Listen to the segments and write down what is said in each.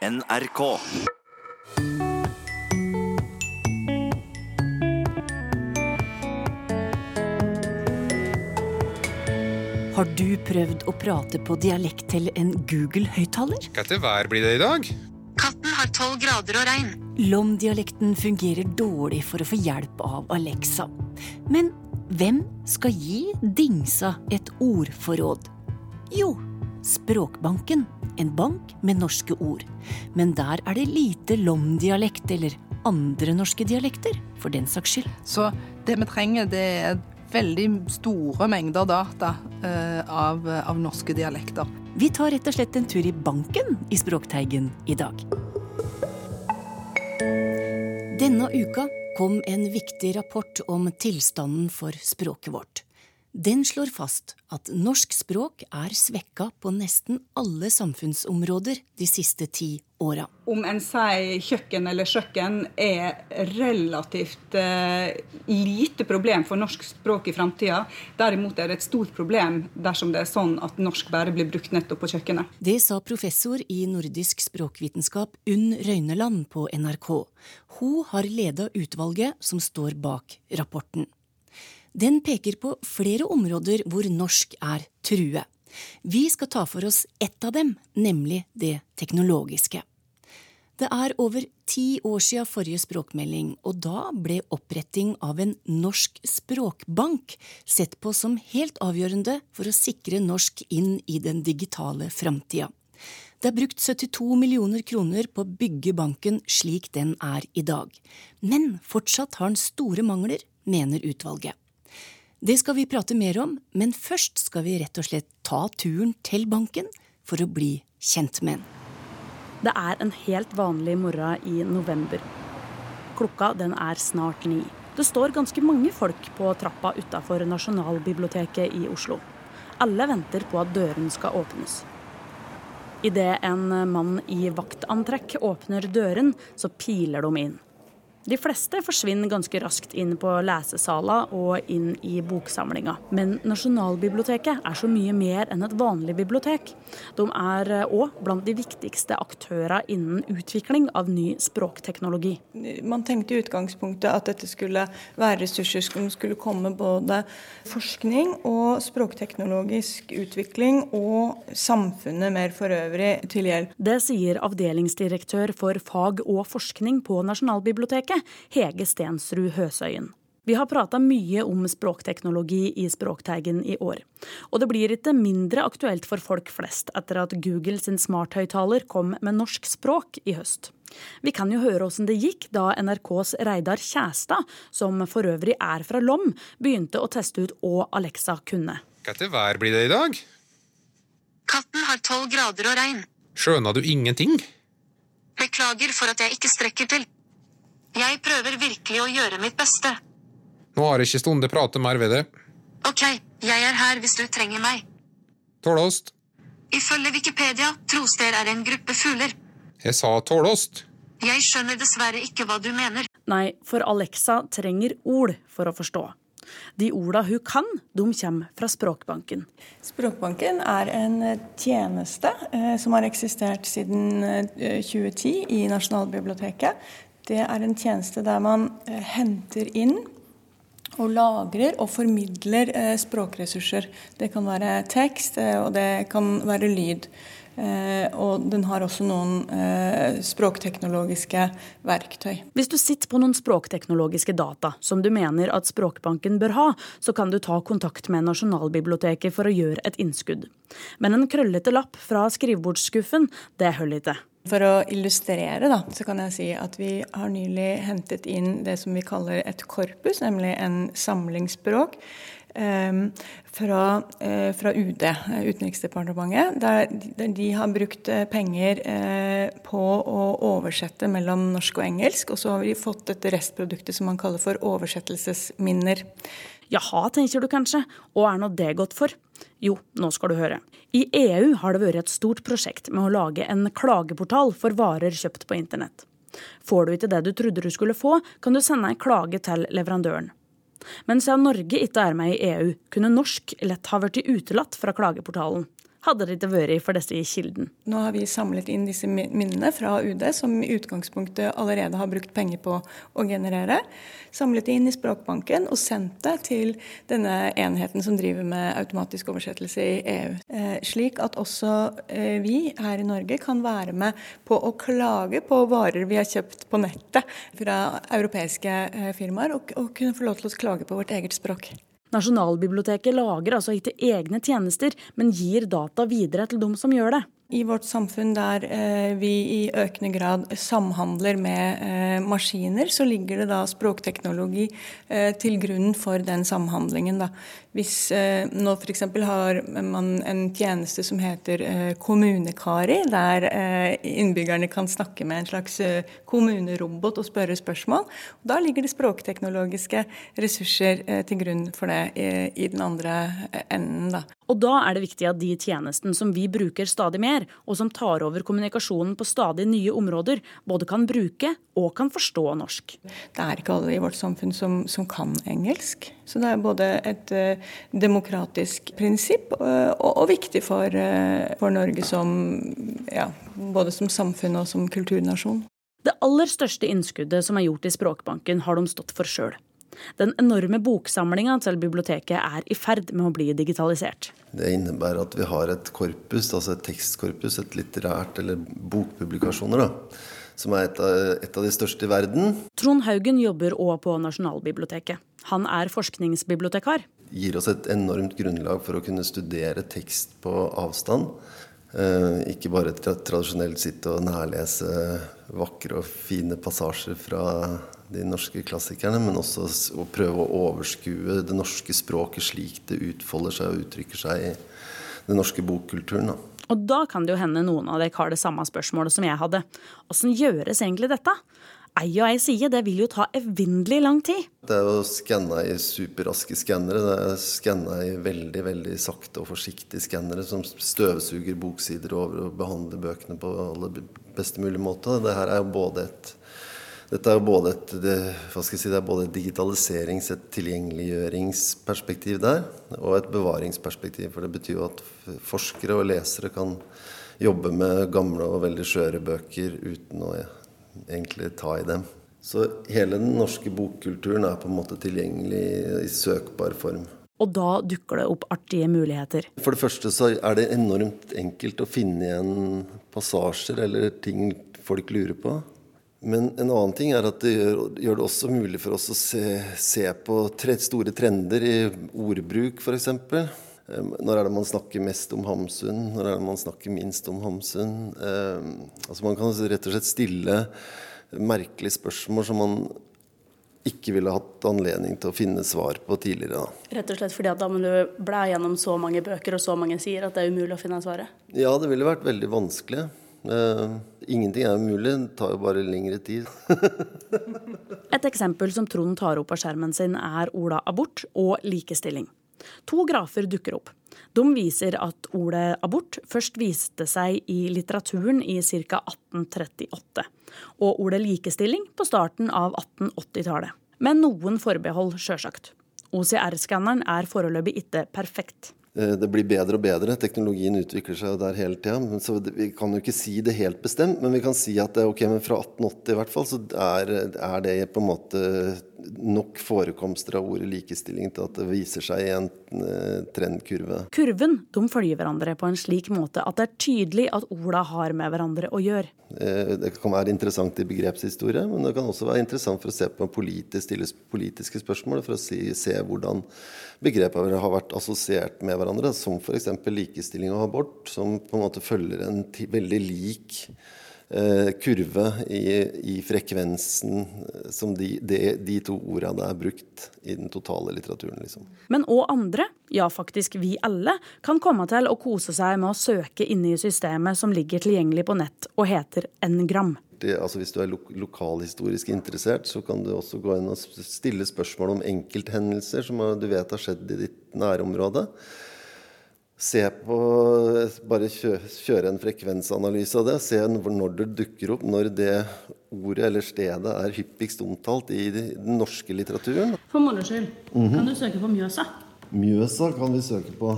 NRK. Har du prøvd å prate på dialekt til en Google-høyttaler? Hvilket vær blir det i dag? Katten har tolv grader og regn. Lom-dialekten fungerer dårlig for å få hjelp av Alexa. Men hvem skal gi Dingsa et ordforråd? Jo, Språkbanken. En bank med norske ord. Men der er det lite Lom-dialekt eller andre norske dialekter, for den saks skyld. Så det vi trenger, det er veldig store mengder data eh, av, av norske dialekter. Vi tar rett og slett en tur i banken i Språkteigen i dag. Denne uka kom en viktig rapport om tilstanden for språket vårt. Den slår fast at norsk språk er svekka på nesten alle samfunnsområder de siste ti åra. Om en sier kjøkken eller kjøkken, er relativt eh, lite problem for norsk språk i framtida. Derimot er det et stort problem dersom det er sånn at norsk bare blir brukt nettopp på kjøkkenet. Det sa professor i nordisk språkvitenskap Unn Røyneland på NRK. Hun har leda utvalget som står bak rapporten. Den peker på flere områder hvor norsk er true. Vi skal ta for oss ett av dem, nemlig det teknologiske. Det er over ti år siden forrige språkmelding, og da ble oppretting av en norsk språkbank sett på som helt avgjørende for å sikre norsk inn i den digitale framtida. Det er brukt 72 millioner kroner på å bygge banken slik den er i dag. Men fortsatt har den store mangler, mener utvalget. Det skal vi prate mer om, men først skal vi rett og slett ta turen til banken for å bli kjent med den. Det er en helt vanlig morgen i november. Klokka den er snart ni. Det står ganske mange folk på trappa utafor Nasjonalbiblioteket i Oslo. Alle venter på at døren skal åpnes. Idet en mann i vaktantrekk åpner døren, så piler de inn. De fleste forsvinner ganske raskt inn på lesesala og inn i boksamlinga. Men Nasjonalbiblioteket er så mye mer enn et vanlig bibliotek. De er òg blant de viktigste aktørene innen utvikling av ny språkteknologi. Man tenkte i utgangspunktet at dette skulle være ressurser som skulle komme både forskning og språkteknologisk utvikling og samfunnet mer for øvrig til hjelp. Det sier avdelingsdirektør for fag og forskning på Nasjonalbiblioteket Hege Stensrud Høsøyen. Vi har prata mye om språkteknologi i Språkteigen i år. Og det blir ikke mindre aktuelt for folk flest etter at Google sin smarthøyttaler kom med norsk språk i høst. Vi kan jo høre åssen det gikk da NRKs Reidar Kjæstad, som for øvrig er fra Lom, begynte å teste ut hva Alexa kunne. Hvilket vær blir det i dag? Katten har tolv grader og regn. Skjøna du ingenting? Beklager for at jeg ikke strekker til. Jeg prøver virkelig å gjøre mitt beste. Nå har jeg ikke stunde prate mer ved det. Ok, jeg er her hvis du trenger meg. Tålost. Ifølge Wikipedia, troster er en gruppe fugler. Jeg sa tålost. Jeg skjønner dessverre ikke hva du mener. Nei, for Alexa trenger ord for å forstå. De orda hun kan, de kommer fra Språkbanken. Språkbanken er en tjeneste eh, som har eksistert siden eh, 2010 i Nasjonalbiblioteket. Det er en tjeneste der man eh, henter inn og lagrer og formidler eh, språkressurser. Det kan være tekst, eh, og det kan være lyd. Og den har også noen språkteknologiske verktøy. Hvis du sitter på noen språkteknologiske data som du mener at Språkbanken bør ha, så kan du ta kontakt med Nasjonalbiblioteket for å gjøre et innskudd. Men en krøllete lapp fra skrivebordsskuffen, det holder ikke. For å illustrere da, så kan jeg si at vi har nylig hentet inn det som vi kaller et korpus, nemlig en samlingsspråk. Um, fra, uh, fra, UD, Utenriksdepartementet, der, der, de har brukt uh, penger på å oversette mellom norsk og engelsk. Og så har vi fått dette restproduktet som man kaller for oversettelsesminner. Jaha, tenker du kanskje, og er nå det godt for? Jo, nå skal du høre. I EU har det vært et stort prosjekt med å lage en klageportal for varer kjøpt på internett. Får du ikke det du trodde du skulle få, kan du sende en klage til leverandøren. Men siden Norge ikke er med i EU, kunne norsk lett ha blitt utelatt fra klageportalen. Hadde det ikke vært for disse i Kilden. Nå har vi samlet inn disse minnene fra UD, som i utgangspunktet allerede har brukt penger på å generere. Samlet det inn i Språkbanken og sendt det til denne enheten som driver med automatisk oversettelse i EU. Eh, slik at også eh, vi her i Norge kan være med på å klage på varer vi har kjøpt på nettet fra europeiske eh, firmaer, og, kunne få lov til å klage på vårt eget språk. Nasjonalbiblioteket lager altså ikke egne tjenester, men gir data videre til dem som gjør det. I vårt samfunn der eh, vi i økende grad samhandler med eh, maskiner, så ligger det da språkteknologi eh, til grunn for den samhandlingen. Da. Hvis eh, nå f.eks. har man en tjeneste som heter eh, Kommunekari, der eh, innbyggerne kan snakke med en slags kommunerobot og spørre spørsmål. Og da ligger det språkteknologiske ressurser til grunn for det i, i den andre enden. Da. Og da er det viktig at de tjenestene som vi bruker stadig mer, og som tar over kommunikasjonen på stadig nye områder, både kan bruke og kan forstå norsk. Det er ikke alle i vårt samfunn som, som kan engelsk. Så det er både et uh, demokratisk prinsipp uh, og, og, viktig for, uh, for Norge som, ja, både som samfunn og som kulturnasjon. Det aller største innskuddet som er gjort i Språkbanken, har de stått for sjøl. Den enorme boksamlinga til biblioteket er i ferd med å bli digitalisert. Det innebærer at vi har et korpus, altså et tekstkorpus, et litterært eller bokpublikasjoner, da, som er et av, et av de største i verden. Trond Haugen jobber òg på Nasjonalbiblioteket. Han er forskningsbibliotekar. Gir oss et enormt grunnlag for å kunne studere tekst på avstand. Eh, ikke bare tradisjonelt sitte og nærlese vakre og fine passasjer fra de norske klassikerne, men også å prøve å overskue det norske språket slik det utfolder seg og uttrykker seg i den norske bokkulturen. Da. Og da kan det jo hende noen av dere har det samme spørsmålet som jeg hadde. Åssen gjøres egentlig dette? Ei og ei side, det vil jo ta evinnelig lang tid. Det er jo skanna i superraske skannere. Det er skanna i veldig veldig sakte og forsiktige skannere som støvsuger boksider over og behandler bøkene på aller beste mulige måte. Det her er jo både et dette er både et, det, si, det er både et digitaliserings-, et tilgjengeliggjøringsperspektiv der, og et bevaringsperspektiv. For det betyr jo at forskere og lesere kan jobbe med gamle og veldig skjøre bøker uten å egentlig ta i dem. Så hele den norske bokkulturen er på en måte tilgjengelig i søkbar form. Og da dukker det opp artige muligheter. For det første så er det enormt enkelt å finne igjen passasjer eller ting folk lurer på. Men en annen ting er at det gjør, gjør det også mulig for oss å se, se på tre, store trender i ordbruk, f.eks. Når er det man snakker mest om Hamsun? Når er det man snakker minst om Hamsun? Eh, altså Man kan rett og slett stille merkelige spørsmål som man ikke ville hatt anledning til å finne svar på tidligere. Da. Rett og slett fordi at da må du blæ gjennom så mange bøker og så mange sider at det er umulig å finne svaret? Ja, det ville vært veldig vanskelig. Uh, ingenting er umulig, det tar jo bare lengre tid. Et eksempel som Trond tar opp av skjermen sin, er orda abort og likestilling. To grafer dukker opp. De viser at ordet abort først viste seg i litteraturen i ca. 1838, og ordet likestilling på starten av 1880-tallet. Med noen forbehold, sjølsagt. OCR-skanneren er foreløpig ikke perfekt. Eh, det blir bedre og bedre. Teknologien utvikler seg der hele tida. Så vi kan jo ikke si det helt bestemt, men vi kan si at det ok, men fra 1880 i hvert fall, så er, er det på en måte nok forekomster av ordet likestilling til at det viser seg i en uh, trendkurve. Kurven de følger hverandre på en slik måte at det er tydelig at orda har med hverandre å gjøre. Uh, det kan være interessant i begrepshistorie, men det kan også være interessant for å se på politisk, stille politiske spørsmål, for å si, se hvordan begreper har vært assosiert med hverandre, som f.eks. likestilling og abort, som på en måte følger en veldig lik Eh, kurve i, i frekvensen eh, som de, de, de to ordene er brukt i den totale litteraturen. Liksom. Men òg andre, ja faktisk vi alle, kan komme til å kose seg med å søke inne i systemet som ligger tilgjengelig på nett og heter Ngram. Det, altså hvis du er lo lokalhistorisk interessert, så kan du også gå inn og stille spørsmål om enkelthendelser som du vet har skjedd i ditt nærområde se på Bare kjøre en frekvensanalyse av det. Se når det dukker opp, når det ordet eller stedet er hyppigst omtalt i den norske litteraturen. For moro skyld, mm -hmm. kan du søke på Mjøsa? Mjøsa kan vi søke på.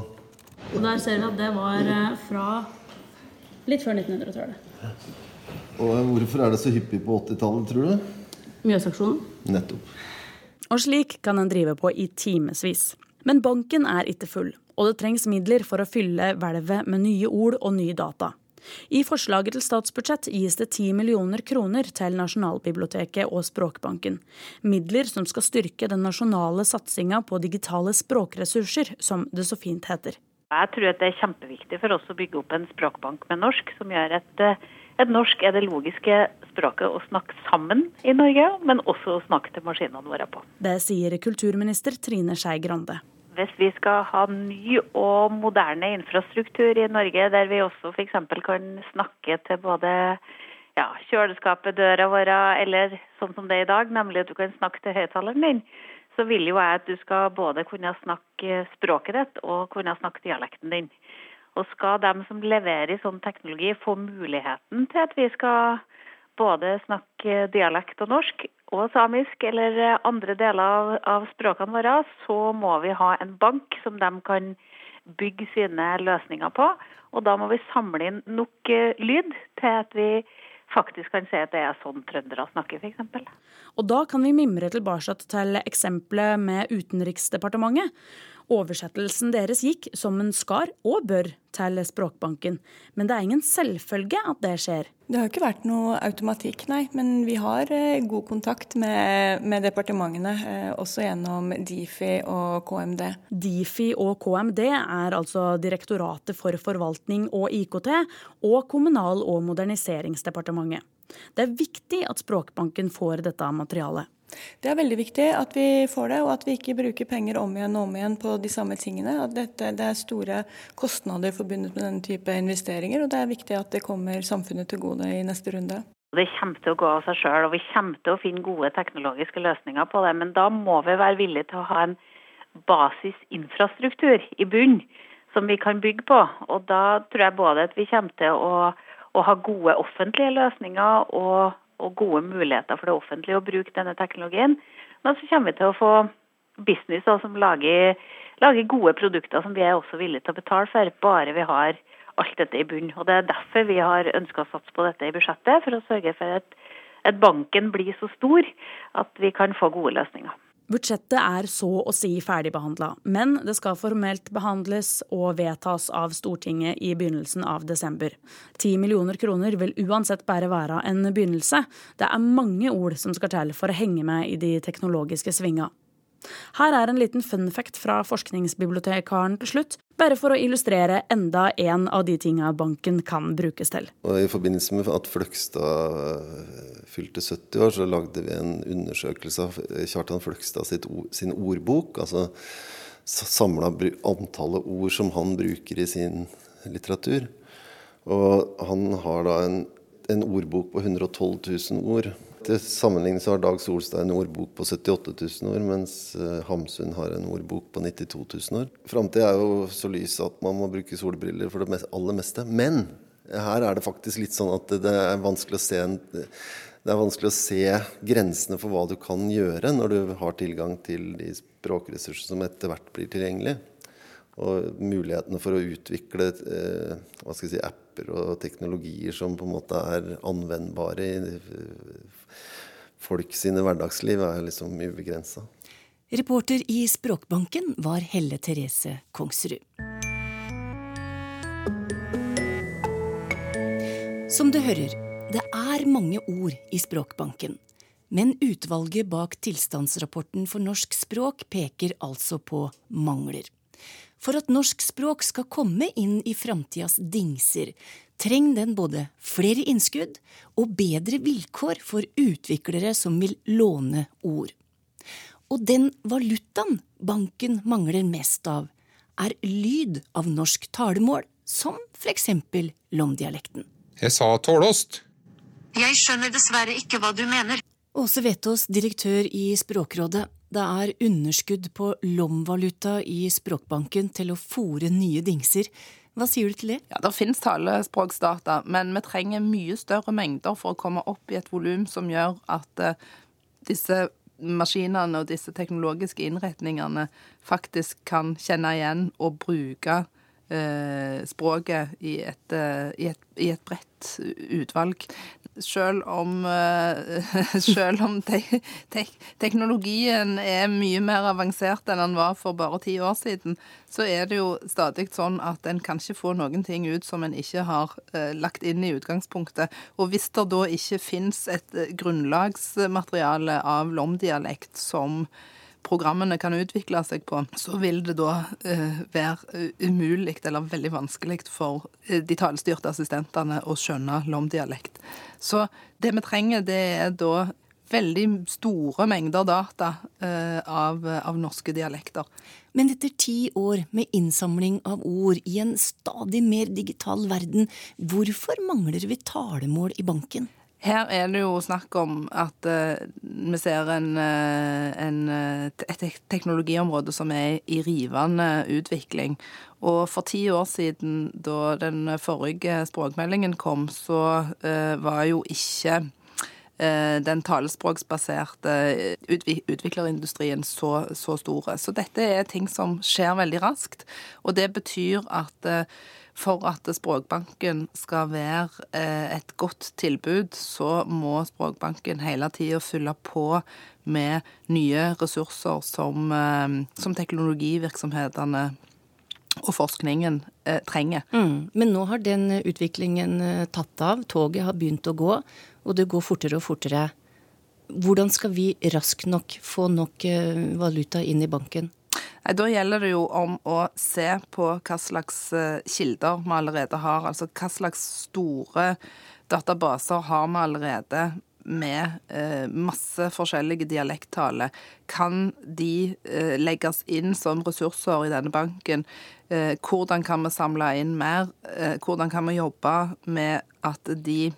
Og der ser vi at det var eh, fra litt før 1900-tallet. Og hvorfor er det så hyppig på 80-tallet, tror du? Mjøsaksjonen. Nettopp. Og slik kan en drive på i timevis. Men banken er ikke full, og det trengs midler for å fylle hvelvet med nye ord og nye data. I forslaget til statsbudsjett gis det 10 millioner kroner til Nasjonalbiblioteket og Språkbanken. Midler som skal styrke den nasjonale satsinga på digitale språkressurser, som det så fint heter. Jeg tror at det er kjempeviktig for oss å bygge opp en språkbank med norsk, som gjør at eh, et norsk er det logiske språket å snakke sammen i Norge, men også å snakke til maskinene våre på. Det sier kulturminister Trine Skei Grande. Hvis vi skal ha ny og moderne infrastruktur i Norge, der vi også f.eks. kan snakke til både ja, kjøleskapet, døra vår, eller sånn som det er i dag, nemlig at du kan snakke til høyttaleren din, så vil jo jeg at du skal både kunne snakke språket ditt og kunne snakke dialekten din. Og skal dem som leverer sånn teknologi få muligheten til at vi skal både snakke dialekt og norsk og samisk eller andre deler av, av språkene våre, så må vi ha en bank som de kan bygge sine løsninger på. Og da må vi samle inn nok eh, lyd til at vi faktisk kan se at det er sånn trøndere snakker, f.eks. Og da kan vi mimre tilbake til eksempelet med Utenriksdepartementet. Oversettelsen deres gikk som en skar, og bør, til Språkbanken. Men det er ingen selvfølge at det skjer. Det har ikke vært noe automatikk, nei. Men vi har eh, god kontakt med, med departementene, eh, også gjennom Difi og KMD. Difi og KMD er altså Direktoratet for forvaltning og IKT og Kommunal- og moderniseringsdepartementet. Det er viktig at Språkbanken får dette materialet. Det er veldig viktig at vi får det, og at vi ikke bruker penger om igjen og om igjen på de samme tingene. At dette, det er store kostnader forbundet med denne type investeringer, og det er viktig at det kommer samfunnet til gode i neste runde. Det kommer til å gå av seg sjøl, og vi kommer til å finne gode teknologiske løsninger på det. Men da må vi være villige til å ha en basisinfrastruktur i bunn som vi kan bygge på. Og da tror jeg både at vi kommer til å, å ha gode offentlige løsninger og og gode muligheter for det offentlige å bruke denne teknologien. Men så kommer vi til å få business som lager, lager, gode produkter som vi er også villige til å betale for, bare vi har alt dette i bunn. Og Det er derfor vi har ønska å satse på dette i budsjettet, for å sørge for at, at banken blir så stor at vi kan få gode løsninger. Budsjettet er så å si ferdigbehandla, men det skal formelt behandles og vedtas av Stortinget i begynnelsen av desember. Ti millioner kroner vil uansett bare være en begynnelse. Det er mange ord som skal til for å henge med i de teknologiske svinga. Her er en liten fun fact fra forskningsbibliotekaren til slutt, bare for å illustrere enda en av de tinga banken kan brukes til. Og I forbindelse med at Fløgstad eh, fylte 70 år, så lagde vi en undersøkelse av Kjartan Fløgstad sin ordbok. altså Samla antallet ord som han bruker i sin litteratur. Og han har da en, en ordbok på 112 000 ord. Til sammenligning så har Dag Solstad en ordbok på 78 000 år, mens eh, Hamsun har en ordbok på 92 000 år. Framtida er jo så lys at man må bruke solbriller for det aller meste. Men her er det faktisk litt sånn at det er vanskelig å se en det er vanskelig å se grensene for hva du kan gjøre når du har tilgang til de språkressursene som etter hvert blir tilgjengelige. Og mulighetene for å utvikle eh, si, apper og teknologier som på en måte er anvendbare i folk sine hverdagsliv, er liksom ubegrensa. Reporter i Språkbanken var Helle Therese Kongsrud. Som du hører, det er mange ord i Språkbanken. Men utvalget bak tilstandsrapporten for norsk språk peker altså på mangler. For at norsk språk skal komme inn i framtidas dingser, trenger den både flere innskudd og bedre vilkår for utviklere som vil låne ord. Og den valutaen banken mangler mest av, er lyd av norsk talemål, som for eksempel lomdialekten. Jeg sa tålost. Jeg skjønner dessverre ikke hva du mener. Åse Vetås, direktør i Språkrådet. Det er underskudd på lomvaluta i Språkbanken til å fòre nye dingser. Hva sier du til det? Ja, Det finnes talespråksdata, men vi trenger mye større mengder for å komme opp i et volum som gjør at uh, disse maskinene og disse teknologiske innretningene faktisk kan kjenne igjen og bruke eh, språket i et, eh, i, et, i et, bredt utvalg. Selv om, eh, selv om te, te, teknologien er mye mer avansert enn den var for bare ti år siden, så er det jo stadig sånn at en kan ikke få noen ting ut som en ikke har eh, lagt inn i utgangspunktet. Og hvis det da ikke fins et eh, grunnlagsmateriale av lomdialekt som programmene kan utvikle seg på, så vil det da uh, være umulig eller veldig vanskelig for uh, de talestyrte assistentene å skjønne lomdialekt. Så det vi trenger, det er da veldig store mengder data av, av, norske dialekter. Men etter ti år med innsamling av ord i en stadig mer digital verden, hvorfor mangler vi talemål i banken? Her er det jo snakk om at uh, vi ser en, uh, en, uh, et teknologiområde som er i rivende utvikling. Og for ti år siden, da den forrige språkmeldingen kom, så var jo ikke den talespråksbaserte utviklerindustrien så, så store. Så dette er ting som skjer veldig raskt. Og det betyr at for at Språkbanken skal være eh, et godt tilbud, så må Språkbanken hele tida fylle på med nye ressurser som, eh, som teknologivirksomhetene og forskningen eh, trenger. Mm. Men nå har den utviklingen tatt av. Toget har begynt å gå, og det går fortere og fortere. Hvordan skal vi raskt nok få nok valuta inn i banken? Nei, Da gjelder det jo om å se på hva slags eh, kilder vi allerede har. Altså hva slags store databaser har vi allerede med eh, masse forskjellige dialekttaler. Kan de eh, legges inn som ressurser i denne banken? Eh, hvordan kan vi samle inn mer? Eh, hvordan kan vi jobbe med at de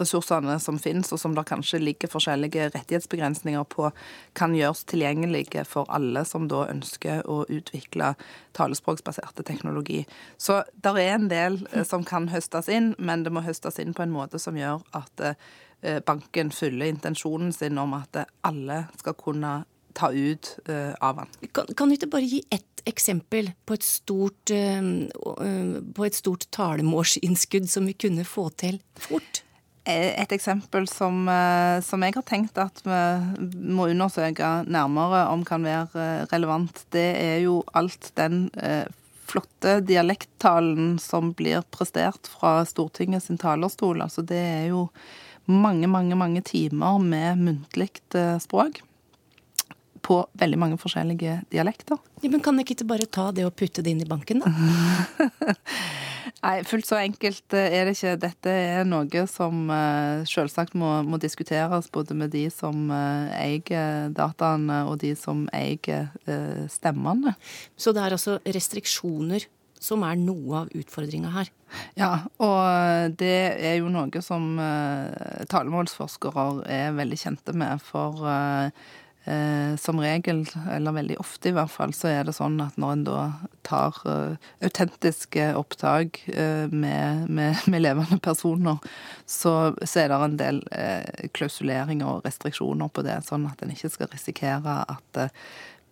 ressursene som finnes, og som det kanskje ligger forskjellige rettighetsbegrensninger på, kan gjøres tilgjengelige for alle som da ønsker å utvikle talespråksbaserte teknologi. Så det er en del eh, som kan høstes inn, men det må høstes inn på en måte som gjør at eh, banken fyller intensjonen sin om at alle skal kunne ta ut av han. Kan, kan du ikke bare gi ett eksempel på et stort, på et stort talemålsinnskudd som vi kunne få til fort? Et eksempel som, som, jeg har tenkt at vi må undersøke nærmere om kan være relevant, det er jo alt den flotte dialekttalen som blir prestert fra Stortinget sin talerstol. Altså det er jo mange, mange, mange timer med muntlig språk på veldig mange forskjellige dialekter. Ja, men kan ikke bare ta det og putte det inn i banken, da? Nei, fullt så enkelt eh, er det ikke. Dette er noe som uh, selvsagt må, må, diskuteres både med de som uh, eier dataene, og de som eier uh, stemmene. Så det er altså restriksjoner som er noe av utfordringa her? Ja, og det er jo noe som talemålsforskere er veldig kjente med. For Eh, som regel, eller veldig ofte i hvert fall, så er det sånn at når en da tar uh, autentiske opptak uh, med, med, med, levende personer, så, så, er det en del uh, klausuleringer og restriksjoner på det, sånn at en ikke skal risikere at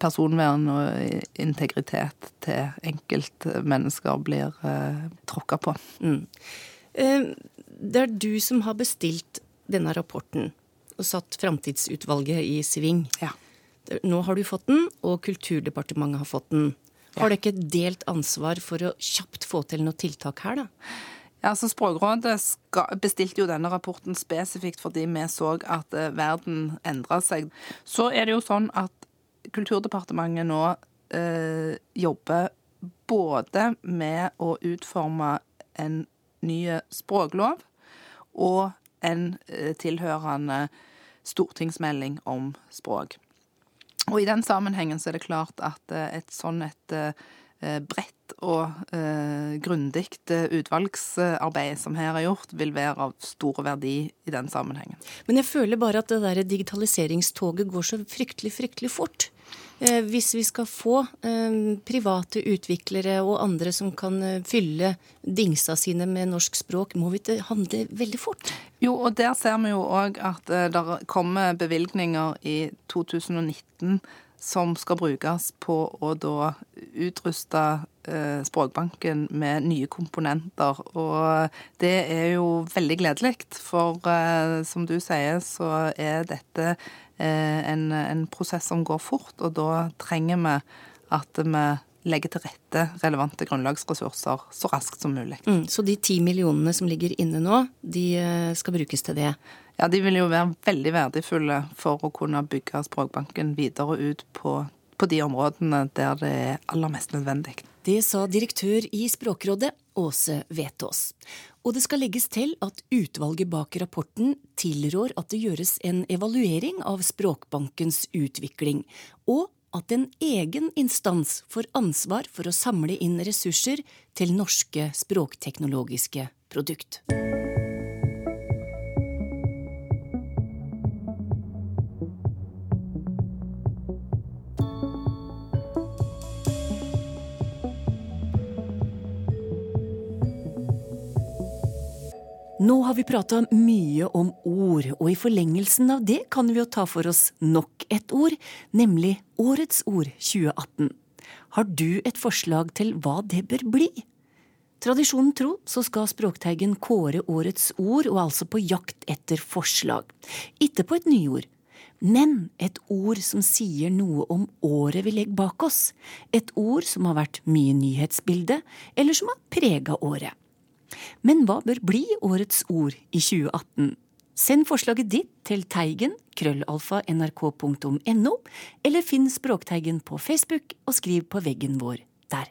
personvern og integritet til enkeltmennesker blir tråkka på. Mm. Det er du som har bestilt denne rapporten og satt Framtidsutvalget i sving. Ja. Nå har du fått den, og Kulturdepartementet har fått den. Ja. Har dere ikke delt ansvar for å kjapt få til noe tiltak her, da? Ja, så Språkrådet bestilte jo denne rapporten spesifikt fordi vi så at uh, verden endra seg. Så er det jo sånn at Kulturdepartementet nå eh, jobber både med å utforme en ny språklov og en eh, tilhørende stortingsmelding om språk. Og i den sammenhengen så er det klart at eh, et sånn et eh, bredt og eh, grundig eh, utvalgsarbeid som her er gjort, vil være av stor verdi i den sammenhengen. Men jeg føler bare at det der digitaliseringstoget går så fryktelig, fryktelig fort. Eh, hvis vi skal få eh, private utviklere og andre som kan eh, fylle dingsa sine med norsk språk, må vi ikke handle veldig fort? Jo, og der ser vi jo òg at det kommer bevilgninger i 2019 som skal brukes på å da utruste Språkbanken med nye komponenter. Og det er jo veldig gledelig, for som du sier, så er dette en, en prosess som går fort, og da trenger vi at vi legge til rette relevante grunnlagsressurser så raskt som mulig. Mm, så de ti millionene som ligger inne nå, de eh, skal brukes til det? Ja, de vil jo være veldig verdifulle for å kunne bygge Språkbanken videre ut på, på de områdene der det er aller mest nødvendig. Det sa direktør i Språkrådet, Åse Vetås. Og det skal legges til at utvalget bak rapporten tilrår at det gjøres en evaluering av Språkbankens utvikling, og at en egen instans får ansvar for å samle inn ressurser til norske språkteknologiske produkt. Nå har vi prata mye om ord, og i forlengelsen av det kan vi jo ta for oss nok et ord, nemlig Årets ord 2018. Har du et forslag til hva det bør bli? Tradisjonen tro så skal Språkteigen kåre årets ord, og altså på jakt etter forslag. Ikke på et nyord, men et ord som sier noe om året vi legger bak oss. Et ord som har vært mye nyhetsbilde, eller som har prega året. Men hva bør bli årets ord i 2018? Send forslaget ditt til teigen krøllalfa nrk.no, eller finn Språkteigen på Facebook og skriv på veggen vår der.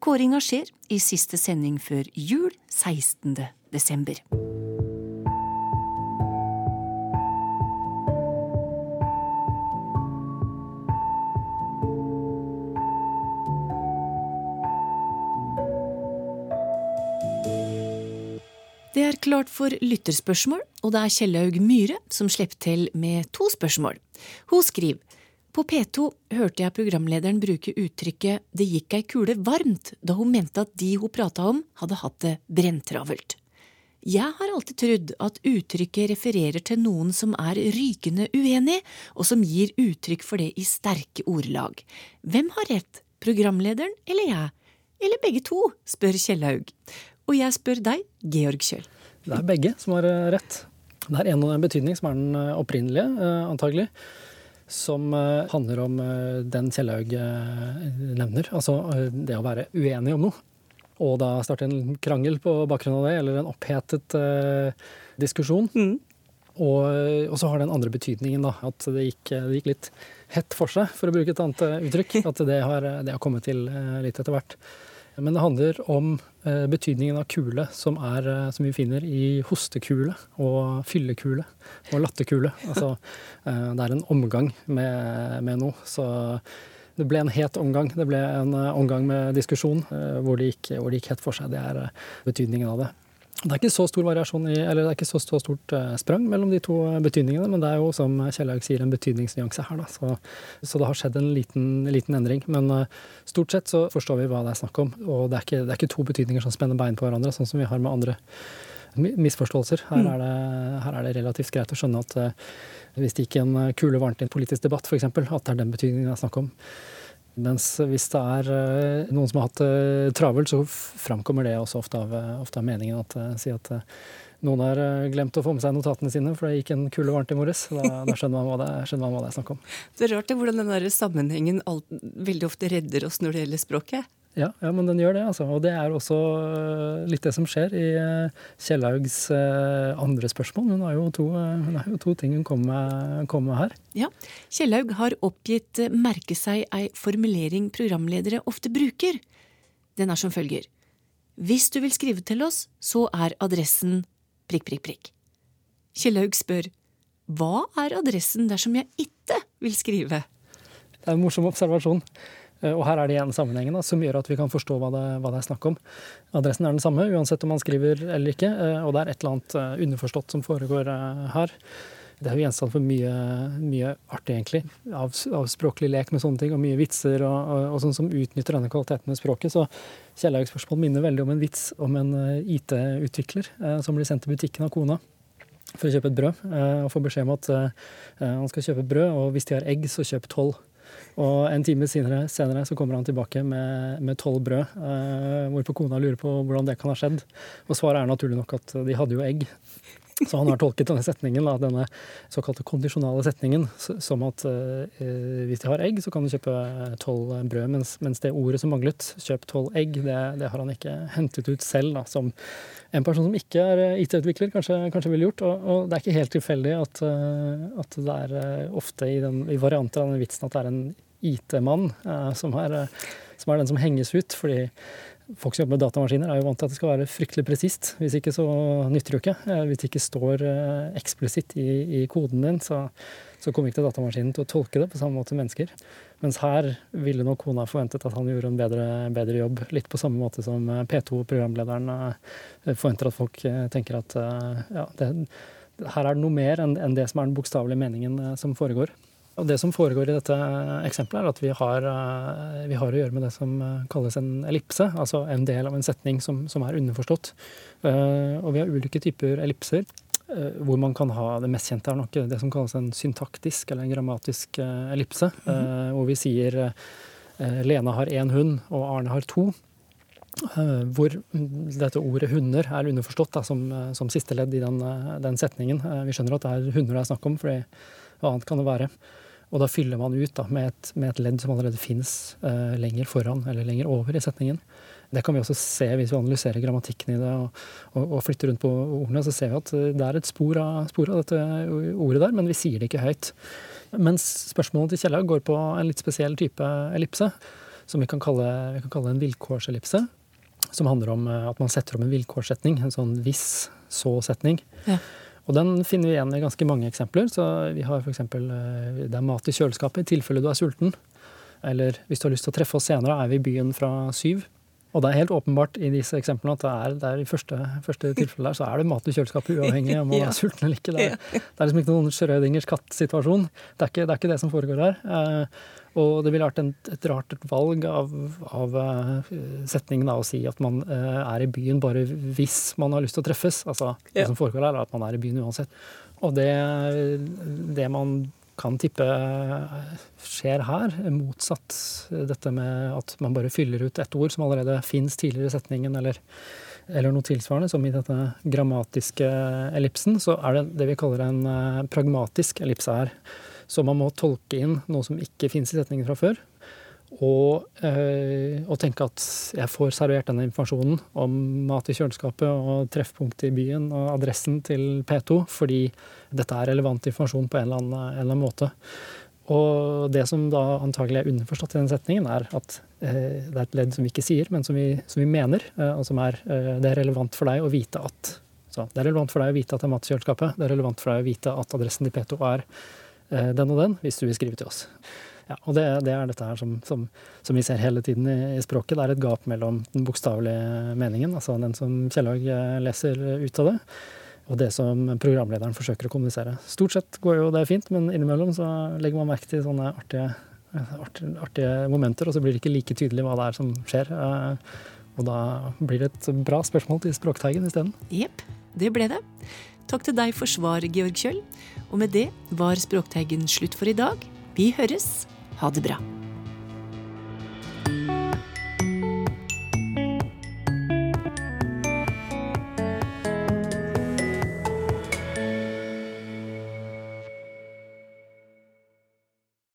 Kåringa skjer i siste sending før jul 16. desember. Er klart for lytterspørsmål, og det er Kjellaug Myhre som slipper til med to spørsmål. Hun skriver på P2 hørte jeg programlederen bruke uttrykket 'det gikk ei kule varmt' da hun mente at de hun prata om, hadde hatt det brenntravelt. Jeg har alltid trodd at uttrykket refererer til noen som er rykende uenig, og som gir uttrykk for det i sterke ordelag. Hvem har rett, programlederen eller jeg? Eller begge to, spør Kjellaug. Og jeg spør deg, Georg Kjøll. Det er begge som har eh, rett. Det er en betydning som er den eh, opprinnelige, eh, antagelig. Som handler om den Kjellaug nevner, altså det å være uenig om noe. Og da starte en krangel på bakgrunn av det, eller en opphetet diskusjon. Mm. Og, og, så har den andre betydningen, da, at det gikk, det gikk, litt hett for seg, for å bruke et annet uttrykk. At det har, det har kommet til litt etter hvert. Men det handler om eh, betydningen av kule, som, er, eh, som vi finner i hostekule og fyllekule og latterkule. Altså, eh, det er en omgang med, med, noe. Så det ble en het omgang. Det ble en omgang med diskusjon hvor det gikk, hvor gikk helt for seg. Det er betydningen av det. Det er ikke så stor variasjon i, eller det er ikke så, så stort uh, sprang mellom de to betydningene, men det er jo, som Kjellaug sier, en betydningsnyanse her. Da. Så, så, det har skjedd en liten, liten endring. Men uh, stort sett så forstår vi hva det er snakk om. Og det er, ikke, det er ikke to betydninger som spenner bein på hverandre, sånn som vi har med andre misforståelser. Her mm. er det, her er det relativt greit å skjønne at hvis det gikk en kule varmt i en politisk debatt, f.eks., at det er den betydningen det er snakk om. Mens hvis det er eh, noen som har hatt det eh, travelt, så framkommer det også ofte av, eh, ofte av meningen. At, si at noen har glemt å få med seg notatene sine, for det gikk en kule varmt i morges. Da, da skjønner, man det, skjønner, man hva det, er snakk om. Det er rart det, hvordan den der sammenhengen alt, veldig ofte redder oss når det gjelder språket. Ja, ja, men den gjør det. altså. Og det er også øh, litt det som skjer i Kjellhaugs Kjellaugs øh, andre spørsmål. Hun har jo to, har jo to ting hun kommer med, med, her. Ja, Kjellaug har oppgitt merke seg ei formulering programledere ofte bruker. Den er som følger. Hvis du vil skrive til oss, så er adressen prikk, prikk, prikk. Kjellaug spør hva er adressen dersom jeg ikke vil skrive? Det er en morsom observasjon. Eh, og her er det igjen sammenhengen da, som gjør at vi kan forstå hva det, hva det, er snakk om. Adressen er den samme uansett om man skriver eller ikke, eh, og det er et eller annet eh, underforstått som foregår her. Det er jo gjenstand for mye, mye artig, egentlig, av, av, språklig lek med sånne ting, og mye vitser og, og, og sånn som utnytter denne kvaliteten med språket. Så Kjellaugs spørsmål minner veldig om en vits om en IT-utvikler som blir sendt til butikken av kona for å kjøpe et brød, og får beskjed om at han skal kjøpe brød, og hvis de har egg, så kjøp tolv. Og en time senere, senere så kommer han tilbake med tolv brød, eh, hvorpå kona lurer på hvordan det kan ha skjedd. Og svaret er naturlig nok at de hadde jo egg. Så han har tolket denne setningen, da, denne såkalte kondisjonale setningen som at eh, hvis de har egg, så kan du kjøpe tolv brød. Mens, mens, det ordet som manglet, kjøp tolv egg, det, det, har han ikke hentet ut selv. Da, som en person som ikke er IT-utvikler, kanskje, kanskje, ville gjort. Og, og, det er ikke helt tilfeldig at, uh, at det er ofte i, den, i, varianter av den vitsen at det er en IT-mann som, som, er den som henges ut. fordi Folk som jobber med datamaskiner, er jo vant til at det skal være fryktelig presist. Hvis ikke så nytter det ikke. Eh, hvis det ikke står eh, eksplisitt i, i koden din, så, så, kommer ikke datamaskinen til å tolke det på samme måte som mennesker. Mens her ville nok kona forventet at han gjorde en bedre, bedre jobb. Litt på samme måte som eh, P2-programlederen forventer at folk tenker at ja, det, her er det noe mer enn, enn det som er den bokstavelige meningen som foregår. Og Det som foregår i dette eksempelet, er at vi har, eh, vi har, å gjøre med det som eh, kalles en ellipse, altså en del av en setning som, som er underforstått. Eh, og vi har ulike typer ellipser. Hvor man kan ha Det mest kjente er nok det som kalles en syntaktisk eller en grammatisk ellipse. Mm -hmm. Hvor vi sier Lena har én hund, og Arne har to. Hvor dette ordet 'hunder' er underforstått da, som, som siste ledd i den, den, setningen. Vi skjønner at det er hunder det er snakk om, for hva annet kan det være? Og da fyller man ut da, med, et, med, et, ledd som allerede fins uh, lenger foran eller lenger over i setningen. Det kan vi også se hvis vi analyserer grammatikken i det og, og, og flytter rundt på ordene. Så ser vi at det er et spor av, spor av, dette ordet der, men vi sier det ikke høyt. Mens spørsmålet til Kjellaug går på en litt spesiell type ellipse, som vi kan kalle, vi kan kalle en vilkårsellipse. Som handler om eh, at man setter om en vilkårssetning, en sånn hvis-så-setning. Ja. Og den finner vi igjen i ganske mange eksempler. Så vi har f.eks. eksempel, det er mat i kjøleskapet i tilfelle du er sulten. Eller hvis du har lyst til å treffe oss senere, er vi i byen fra syv. Og det er helt åpenbart i disse eksemplene at det er, det er i første, første tilfelle der, så er det mat i kjøleskapet uavhengig av om man er sulten eller ikke. Det er, det er liksom ikke noen Schrødingers katt-situasjon. Det, det, er ikke det som foregår her. Eh, og det ville vært en, et rart valg av, av uh, setningen da, å si at man uh, er i byen bare hvis man har lyst til å treffes. Altså, ja. Det som foregår her, er at man er i byen uansett. Og det, det man kan tippe skjer her, motsatt dette med at man bare fyller ut et ord som allerede fins tidligere i setningen, eller, eller, noe tilsvarende, som i dette grammatiske ellipsen, så er det det vi kaller en uh, pragmatisk ellipse her. Så man må tolke inn noe som ikke finnes i setningen fra før. Og, øh, og, tenke at jeg får servert denne informasjonen om mat i kjøleskapet og treffpunktet i byen og adressen til P2 fordi dette er relevant informasjon på en eller annen, en eller annen måte. Og det som da antagelig er underforstått i den setningen, er at øh, det er et ledd som vi ikke sier, men som vi, som vi mener, øh, og som er det er relevant for deg å vite at så det er relevant for deg å vite at det er mat i kjøleskapet. Det er relevant for deg å vite at adressen til P2 er Eh, den og den, hvis du vil skrive til oss. Ja, og det, det, er dette her som, som, som, vi ser hele tiden i, i, språket. Det er et gap mellom den bokstavelige meningen, altså den som Kjellaug eh, leser ut av det, og det som programlederen forsøker å kommunisere. Stort sett går jo det fint, men innimellom så legger man merke til sånne artige, artige, artige momenter, og så blir det ikke like tydelig hva det er som skjer. Eh, og da blir det et bra spørsmål til Språkteigen isteden. Jepp, det ble det. Takk til deg for svar, Georg Kjøll. Og med det var Språkteigen slutt for i dag. Vi høres. Ha det bra.